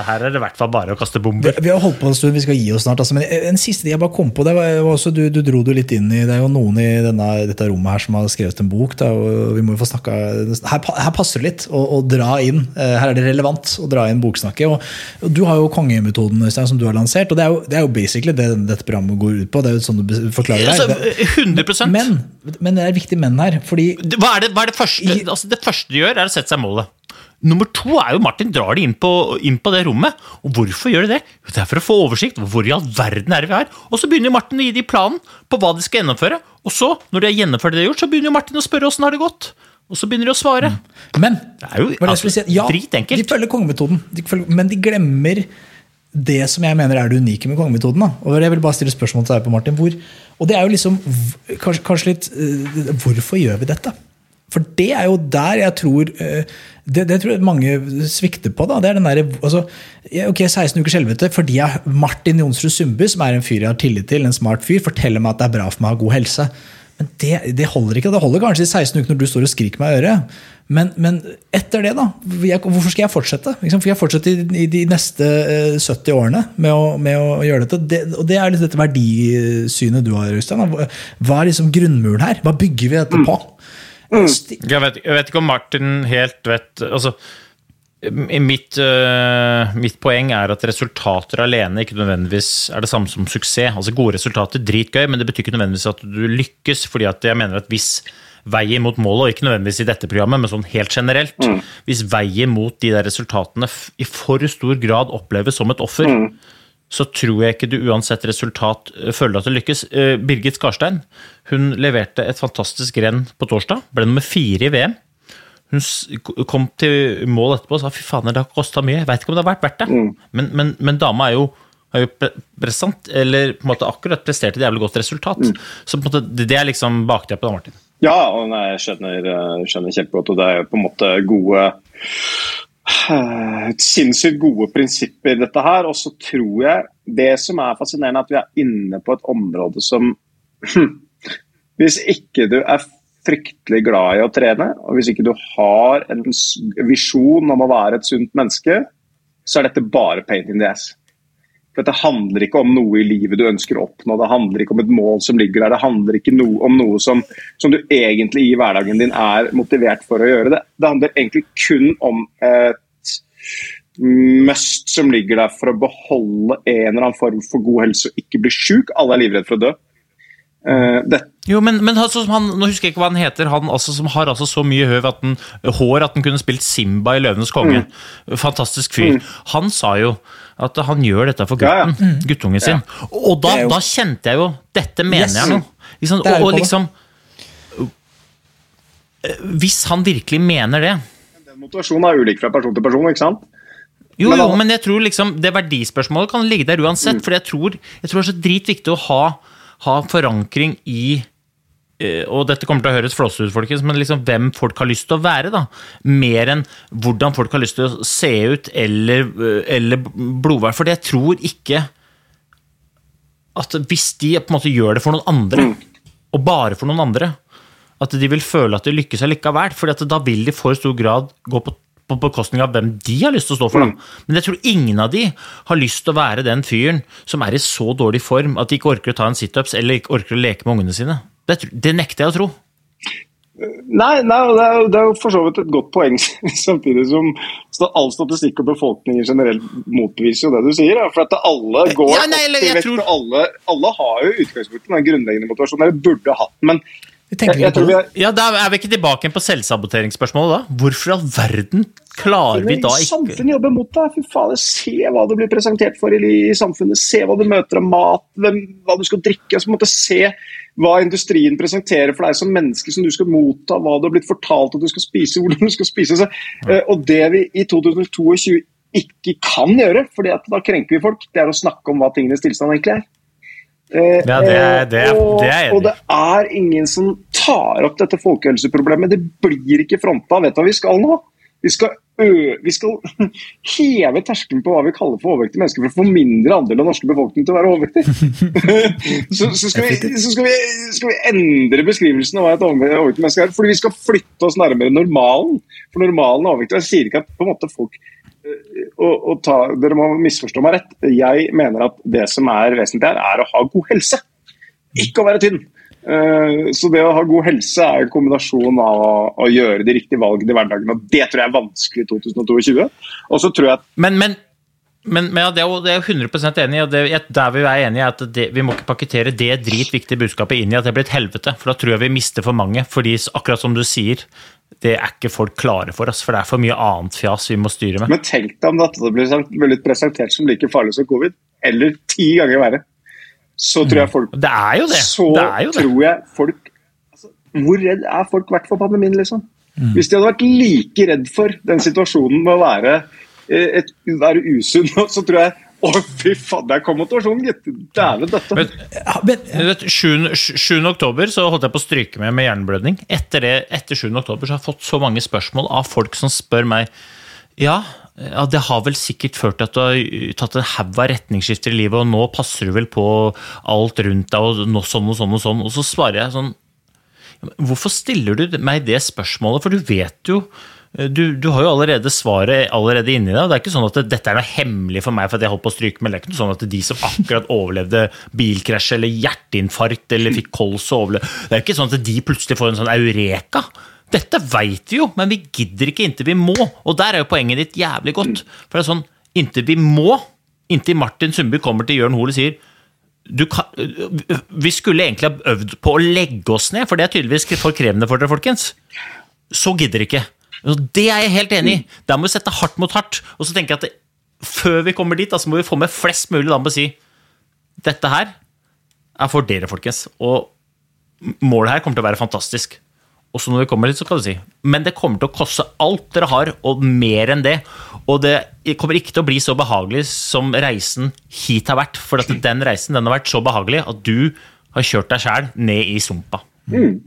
her er det i hvert fall bare å kaste bomber. Vi, vi, har holdt på en stund, vi skal gi oss snart. Altså, men en siste ting jeg bare kom på, det var også, du, du dro det litt inn i Det er jo noen i denne, dette rommet her som har skrevet en bok. Da, og vi må jo få snakka her, her, passer det litt å, å, dra inn. Eh, her er det relevant å dra inn boksnakket. Og, og du har jo kongemetoden som du har lansert, og det er jo, det er jo basically det dette programmet går ut på. Det er jo sånn du forklarer. Altså, 100% men, men det er viktig menn her, fordi Hva er det, hva er det første? Altså, det første de gjør, er å sette seg målet. Nummer to er jo Martin drar de inn på, inn på det rommet. Og hvorfor gjør de det? Jo, det er for å få oversikt. Hvor i all verden er det vi har? Og så begynner Martin å gi de planen på hva de skal gjennomføre. Og så, når de har gjennomført det de har gjort, så begynner Martin å spørre åssen har det gått. Og så begynner de å svare. Men det er jo altså, si, ja, de følger kongemetoden, men de glemmer det som jeg mener er det unike med kongemetoden. Og jeg vil bare stille spørsmål til deg på Martin. Hvor, og det er jo liksom kanskje, kanskje litt uh, Hvorfor gjør vi dette? For det er jo der jeg tror uh, det, det, tror jeg mange svikter på. da, det er den der, altså, ok, 16 ukers helvete fordi jeg, Martin Jonsrud Sundby, som er en fyr jeg har tillit til, en smart fyr, forteller meg at det er bra for meg å ha god helse. Men det, det holder ikke. Det holder kanskje i 16 uker når du står og skriker meg i øret. Men, men etter det, da? Hvorfor skal jeg fortsette? Skal for jeg fortsette i, de neste 70 eh, årene med å, med å gjøre dette. Det, og det er litt dette verdisynet du har, Øystein. Hva er liksom grunnmuren her? Hva bygger vi dette på? Mm. Jeg, vet, jeg, vet, ikke om Martin helt vet altså, Mitt, uh, mitt, poeng er at resultater alene ikke nødvendigvis er det samme som suksess. Altså Gode resultater, dritgøy, men det betyr ikke nødvendigvis at du lykkes. fordi at jeg mener at hvis veien mot målet, og ikke nødvendigvis i dette programmet, men sånn helt generelt mm. Hvis veien mot de der resultatene i for stor grad oppleves som et offer, mm. så tror jeg ikke du uansett resultat eh, føler at du lykkes. Uh, Birgit Skarstein hun leverte et fantastisk renn på torsdag. Ble nummer fire i VM. Hun kom til mål etterpå og sa fy faen, det har kosta mye. Jeg veit ikke om det har vært verdt det. Mm. Men, men, men, dama er jo, er jo present, eller på en måte akkurat prestert et jævlig godt resultat. Mm. Så måte, det er liksom bakteppet da, Martin. Ja, og nei, jeg skjønner, skjønner kjempegodt. Og det er jo på en måte gode Sinnssykt gode prinsipper, dette her. Og så tror jeg det som er fascinerende, er at vi er inne på et område som Hvis ikke du er fryktelig glad i å trene, og hvis ikke du har en visjon om å være et sunt menneske, så er dette bare pain in the ass. For Dette handler ikke om noe i livet du ønsker å oppnå, det handler ikke om et mål som ligger der. Det handler ikke noe om noe som, som, du egentlig i hverdagen din er motivert for å gjøre. Det, det handler egentlig kun om et must som ligger der for å beholde en eller annen form for god helse og ikke bli sjuk. Alle er livredde for å dø. Uh, jo, men, men altså, han, Nå husker jeg ikke hva han heter, han altså, som har altså så mye høv at den, hår at han kunne spilt Simba i 'Løvenes konge'. Mm. Fantastisk fyr. Mm. Han sa jo at han gjør dette for gutten, ja, ja. Mm. guttungen sin. Ja. Og da, jo... da, kjente jeg jo Dette mener yes. jeg nå. Liksom, og, og liksom Hvis han virkelig mener det Den motivasjonen er ulik fra person til person, ikke sant? Jo, men, jo, men jeg tror liksom det verdispørsmålet kan ligge der uansett. Mm. For jeg tror, jeg tror det er så dritviktig å ha ha forankring i eh, og dette kommer til å høres flåsete ut, folkens, men liksom hvem folk har lyst til å være. da. Mer enn hvordan folk har lyst til å se ut eller, eh, eller blodvær. For jeg tror ikke at hvis de på en måte gjør det for noen andre, mm. og bare for noen andre, at de vil føle at de lykkes allikevel. For da vil de i for stor grad gå på på bekostning av hvem de har lyst til å stå for. Da. Mm. Men jeg tror ingen av de har lyst til å være den fyren som er i så dårlig form at de ikke orker å ta en situps eller ikke orker å leke med ungene sine. Det, det nekter jeg å tro. Nei, nei det, er, det, er, jo for så vidt et godt poeng, samtidig som all statistikk og befolkningen generelt motbeviser jo det du sier. For at alle går ja, nei, eller, vekt, tror... alle, alle, har jo utgangspunktet den grunnleggende motivasjonen, eller burde hatt den. men jeg, jeg vi er... Ja, Da er vi ikke tilbake på selvsaboteringsspørsmålet. da. Hvorfor i all verden klarer vi da ikke Samfunnet jobber mot deg. Fy fader, Se hva du blir presentert for i, i samfunnet. Se hva du møter av mat, hvem, hva du skal drikke. Altså, måtte se hva industrien presenterer for deg som menneske som du skal motta, hva du har blitt fortalt at du skal spise, hvordan du skal spise. Så, uh, og det vi i 2022 ikke kan gjøre, for da krenker vi folk, det er å snakke om hva tingenes tilstand egentlig er. Eh, ja, det er, det og, det og, det er ingen som tar opp dette folkehelseproblemet. Det blir ikke fronta. Vet du hva vi skal nå? Vi skal, vi skal heve terskelen på hva vi kaller for overvektige mennesker for å få mindre andel av norske befolkning til å være overvektig. så, så, skal, vi, så skal, vi, skal, vi, endre beskrivelsen av hva et overvektig menneske er. Fordi vi skal flytte oss nærmere normalen. For normalen er overvektig. Jeg sier ikke at måte folk og, og ta, Dere må misforstå meg rett. Jeg mener at det som er vesentlig her, er å ha god helse. Ikke å være tynn. Uh, så det å ha god helse er en kombinasjon av å gjøre de riktige valgene i hverdagen. og Det tror jeg er vanskelig i 2022. Og så tror jeg at men, men, men, men ja, det, er jo 100% enig i. og det, Der vi er enige, er at det, vi må ikke pakkettere det dritviktige budskapet inn i at det blir et helvete. For da tror jeg vi mister for mange. fordi akkurat som du sier, det er ikke folk klare for, oss, for det er for mye annet fjas vi må styre med. Men tenk deg om dette blir presentert som like farlig som covid, eller ti ganger verre. Så tror jeg folk Det er jo det! Så det er jo det. tror jeg folk altså, Hvor redd er folk vært for pandemien, liksom? Mm. Hvis de hadde vært like redd for den situasjonen med å være, eh, et, være usunn, så tror jeg å, fy faen, der kom motivasjonen, gitt! Dæven døtte. Men, men, 7. 7. oktober så holdt jeg på å stryke med med hjerneblødning. Etter, det, etter 7. oktober så har jeg fått så mange spørsmål av folk som spør meg ja, ja, det har vel sikkert ført til at du har tatt en haug av retningsskifter i livet, og nå passer du vel på alt rundt deg, og nå, sånn og sånn og sånn. Og så svarer jeg sånn Hvorfor stiller du meg det spørsmålet? For du vet jo du, du, har jo allerede svaret allerede inni deg. Det er ikke sånn at dette er noe hemmelig for meg for at jeg holdt på å stryke med. Det er ikke sånn at de som akkurat overlevde bilkrasj eller hjerteinfarkt eller fikk kols og overlevde Det er ikke sånn at de plutselig får en sånn eureka. Dette veit vi jo, men vi gidder ikke inntil vi må. Og der er jo poenget ditt jævlig godt. For det er sånn, inntil vi må, inntil Martin Sundby kommer til Jørn Hoel og sier kan, vi skulle egentlig ha øvd på å legge oss ned, for det er tydeligvis for krevende for dere, folkens. Så gidder ikke. Det er jeg helt enig i. Der må vi sette hardt mot hardt. Og så tenker jeg at det, før vi kommer dit, så må vi få med flest mulig da med å si dette her er for dere, folkens. Og målet her kommer til å være fantastisk. Og så når vi kommer dit, så kan du si Men det kommer til å koste alt dere har, og mer enn det. Og det kommer ikke til å bli så behagelig som reisen hit har vært. For den reisen den har vært så behagelig at du har kjørt deg sjæl ned i sumpa. Mm.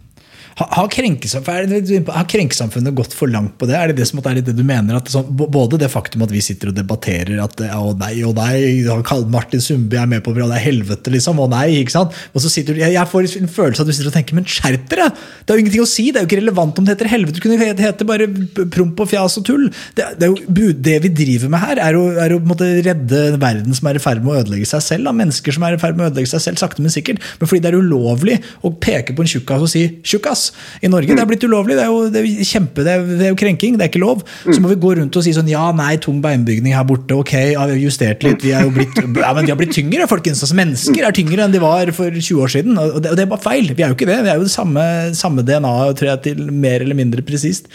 Har, krenkesamfunnet gått for langt på det? Er det det som er det du mener? Sånn, både det faktum at vi sitter og debatterer at å nei, å nei, Martin Sundby er med på det, det er helvete, liksom. Å nei, ikke sant? Og så sitter du, jeg, får en følelse av at du sitter og tenker, men skjerp dere! Det er jo ingenting å si, det er jo ikke relevant om det heter helvete. Det kunne hete bare promp og fjas og tull. Det, det, jo, det vi driver med her, er å, er å redde verden som er i ferd med å ødelegge seg selv. Da. Mennesker som er i ferd med å ødelegge seg selv, sakte, men sikkert. Men fordi det er ulovlig å peke på en tjukkas og si 'tjukkas', i Norge. Det er blitt ulovlig. Det er jo, det er kjempe, det er, det er jo krenking. Det er ikke lov. Så må vi gå rundt og si sånn ja, nei, tung beinbygning her borte. Ok, ja, vi har justert litt. Vi er jo blitt, ja, men vi har blitt tyngre, folkens. Altså, mennesker er tyngre enn de var for 20 år siden. Og det, og det er bare feil. Vi er jo ikke det. Vi er jo det samme, samme DNA, tror jeg, til mer eller mindre presist.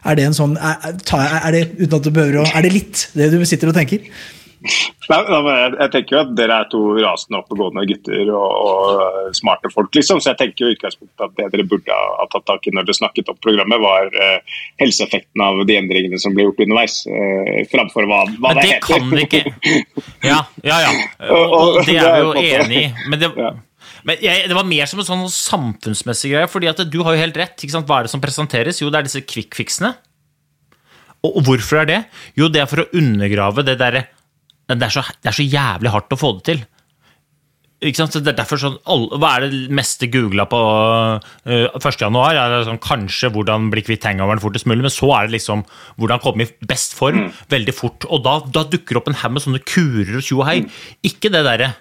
Er det en sånn er, er, det, uten at du behøver å, er det litt det du sitter og tenker? Nei, jeg, jeg, tenker jo at Dere er to rasende oppegående gutter og, og, smarte folk. liksom, så jeg tenker jo utgangspunktet at det dere burde ha tatt tak i når dere snakket opp programmet, var uh, helseeffekten av de endringene som ble gjort underveis, uh, framfor hva, hva det, det heter. Men det kan ikke. Ja, ja. ja. Og, og det er vi jo enig i. Men det, ja. Men jeg, det var mer som en sånn samfunnsmessig greie. fordi at du har jo helt rett. Hva er det som presenteres? Jo, det er disse quick-fiksene. Og, og hvorfor er det? Jo, det er for å undergrave det derre det er, så, det er så jævlig hardt å få det til. Ikke sant? Det er derfor sånn, Hva er det meste googla på uh, eh, 1.1? Er det sånn, kanskje hvordan bli kvitt hangoveren fortest mulig, men så er det liksom hvordan komme i best form mm. veldig fort. Og da, da dukker opp en haug med sånne kurer og tjo og hei. Mm. Ikke det derre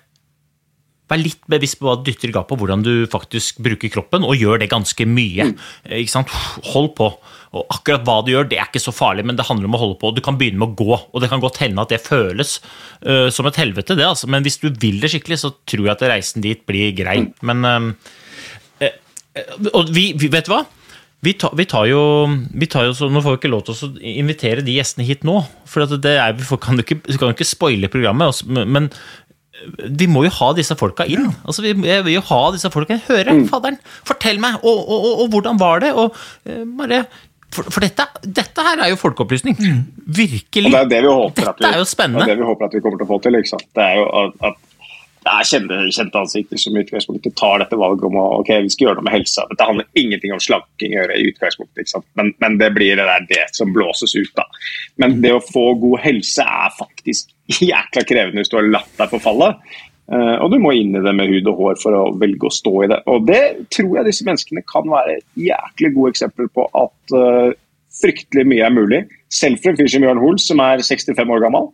Vær litt bevisst på hva du dytter i gapet, hvordan du faktisk bruker kroppen, og gjør det ganske mye. Mm. Sant? Hold på. Og akkurat hva du gjør, det er ikke så farlig, men det handler om å holde på. Du kan begynne med å gå, og det kan godt hende at det føles uh, som et helvete, det, altså. Men hvis du vil det skikkelig, så tror jeg at reisen dit blir grei. Men uh, uh, Og vi, vi, vet du hva? Vi tar, vi tar, jo, vi tar jo så, Nå får vi ikke lov til å invitere de gjestene hit nå. For det er, vi kan jo ikke, kan ikke spoile programmet. Men vi må jo ha disse folka inn. Ja. Altså, vi vil jo ha disse folka inn. Høre, mm. fadderen, fortell meg! Og, og, og, og, hvordan var det? Og bare for, for dette, dette, her er jo folkeopplysning. Mm. Virkelig. det er det vi håper dette vi, er jo spennende. Det er det vi håper at vi kommer til å få til. Ikke sant? Det er jo at, at det er kjente, kjente ansikter som i utgangspunktet tar dette valget om å ok, vi skal gjøre noe med helsa. Dette handler ingenting om slanking å gjøre i utgangspunktet, ikke sant? Men, men, det blir det der det som blåses ut. da. Men det å få god helse er faktisk jækla krevende hvis du har latt deg forfalle. Uh, og du må inn i det med hud og hår for å velge å stå i det. Og det tror jeg disse menneskene kan være jæklig gode eksempler på at uh, fryktelig mye er mulig. Selv for en fyr som Jørn Hoel, som er 65 år gammel.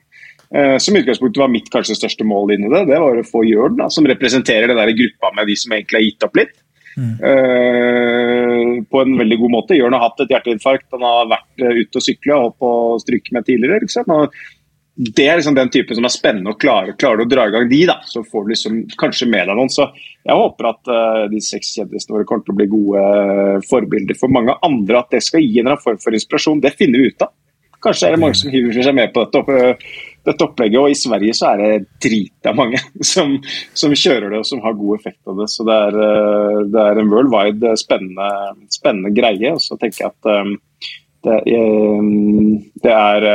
Uh, som utgangspunktet var mitt kanskje største mål inni det. Det var å få Jørn, da, som representerer den der gruppa med de som egentlig har gitt opp litt. Mm. på en veldig god måte. Jørn har hatt et hjerteinfarkt, han har vært ute og sykle og holdt på å stryke med tidligere. Liksom. Det er liksom den typen som er spennende og klarer, klarer å dra i gang de, da. Så får du liksom kanskje med deg noen. Så jeg håper at uh, de seks kjendisene våre kommer til å bli gode uh, forbilder for mange andre. At det skal gi en form for inspirasjon. Det finner vi ut av. Kanskje er det mange som hiver seg med på dette, Og, uh, dette opplegget. Og i Sverige så er det drita mange som, som, kjører det og som har god effekt av det. Så det er, det er en worldwide spennende, spennende, greie. Og så tenker jeg at det, det er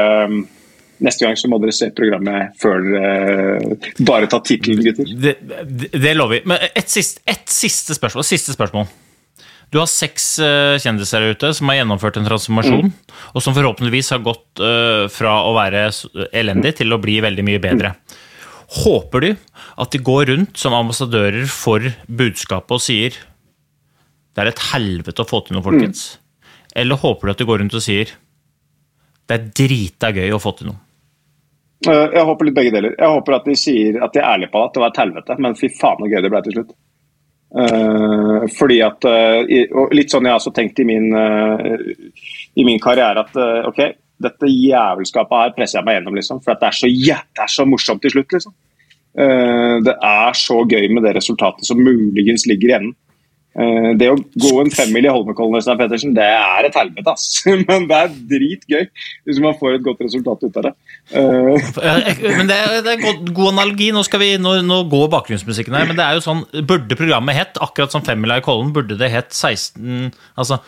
Neste gang så må dere se programmet før dere bare tar tittelen, gutter. Det, det, lover vi. Men et siste, et siste, spørsmål, siste spørsmål. Du har seks uh, kjendiser der ute som har gjennomført en transformasjon, mm. og som forhåpentligvis har gått uh, fra å være elendig til å bli veldig mye bedre. Håper du at de går rundt som ambassadører for budskapet og sier det er et helvete å få til noe, folkens? Eller håper du at de går rundt og sier det er drita gøy å få til noe? Eh, Jeg håper litt begge deler. Jeg håper at de sier at de er ærlige på at det var et helvete, men fy faen så gøy det ble til slutt. Eh, fordi at uh, Litt sånn jeg har også tenkt i min, uh, i min karriere at ok, dette jævelskapet her presser jeg meg gjennom, liksom. For det er så, ja, det er så morsomt til slutt, liksom. Det er så gøy med det resultatet som muligens ligger i enden. Eh, det å gå en femmil i Holmenkollen Pettersen, det er et helvete, ass. Men det er dritgøy hvis man får et godt resultat ut av det. Eh, jeg- Men det er, det er god, god analogi. Nå, skal vi, nå, nå går bakgrunnsmusikken her. Men det er jo sånn, burde programmet hett, akkurat som Femmila i Kollen, burde det hett 16 Altså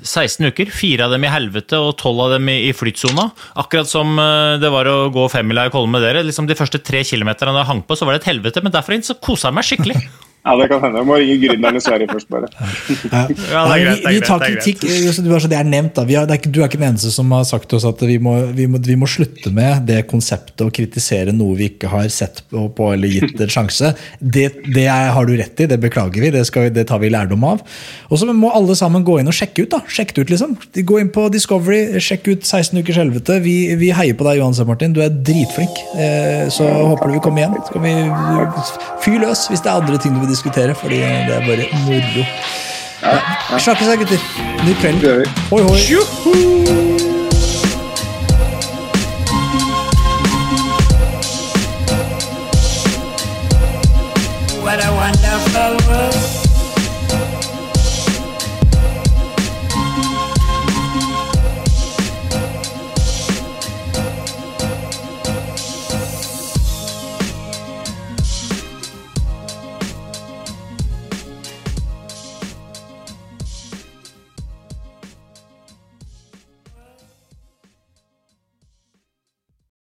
16 uker. Fire av dem i helvete og tolv av dem i, flytsona. Akkurat som eh, det var å gå Femmila i Kollen med dere. Liksom De første tre kilometerne da jeg hang på, så var det et helvete, men derfra inn så kosa jeg meg skikkelig. Ja, det kan hende. Jeg må ringe gründeren i Sverige først, bare. Ja. Ja, det er greit, det er vi, vi tar tar det er kritikk. det er nevnt da. Vi har, det er du er ikke den eneste som har sagt til oss at vi må, vi, må, vi må slutte med det konseptet å kritisere noe vi ikke har sett på, på eller gitt en sjanse. Det, det er, har du rett i, det beklager vi. Det, skal, vi- det tar vi lærdom av. Og så må alle sammen gå inn og sjekke ut. da. Sjekk ut liksom. Gå inn på Discovery, sjekk ut 16 ukers helvete. Vi, vi heier på deg Johan uansett, Martin. Du er dritflink. Eh, så håper du vil komme igjen. Så kan vi fyr løs hvis det er andre ting du vil diskutere. fordi det er bare moro. Ja. Snakkes da, gutter. Ny kveld. Hoi, hoi. What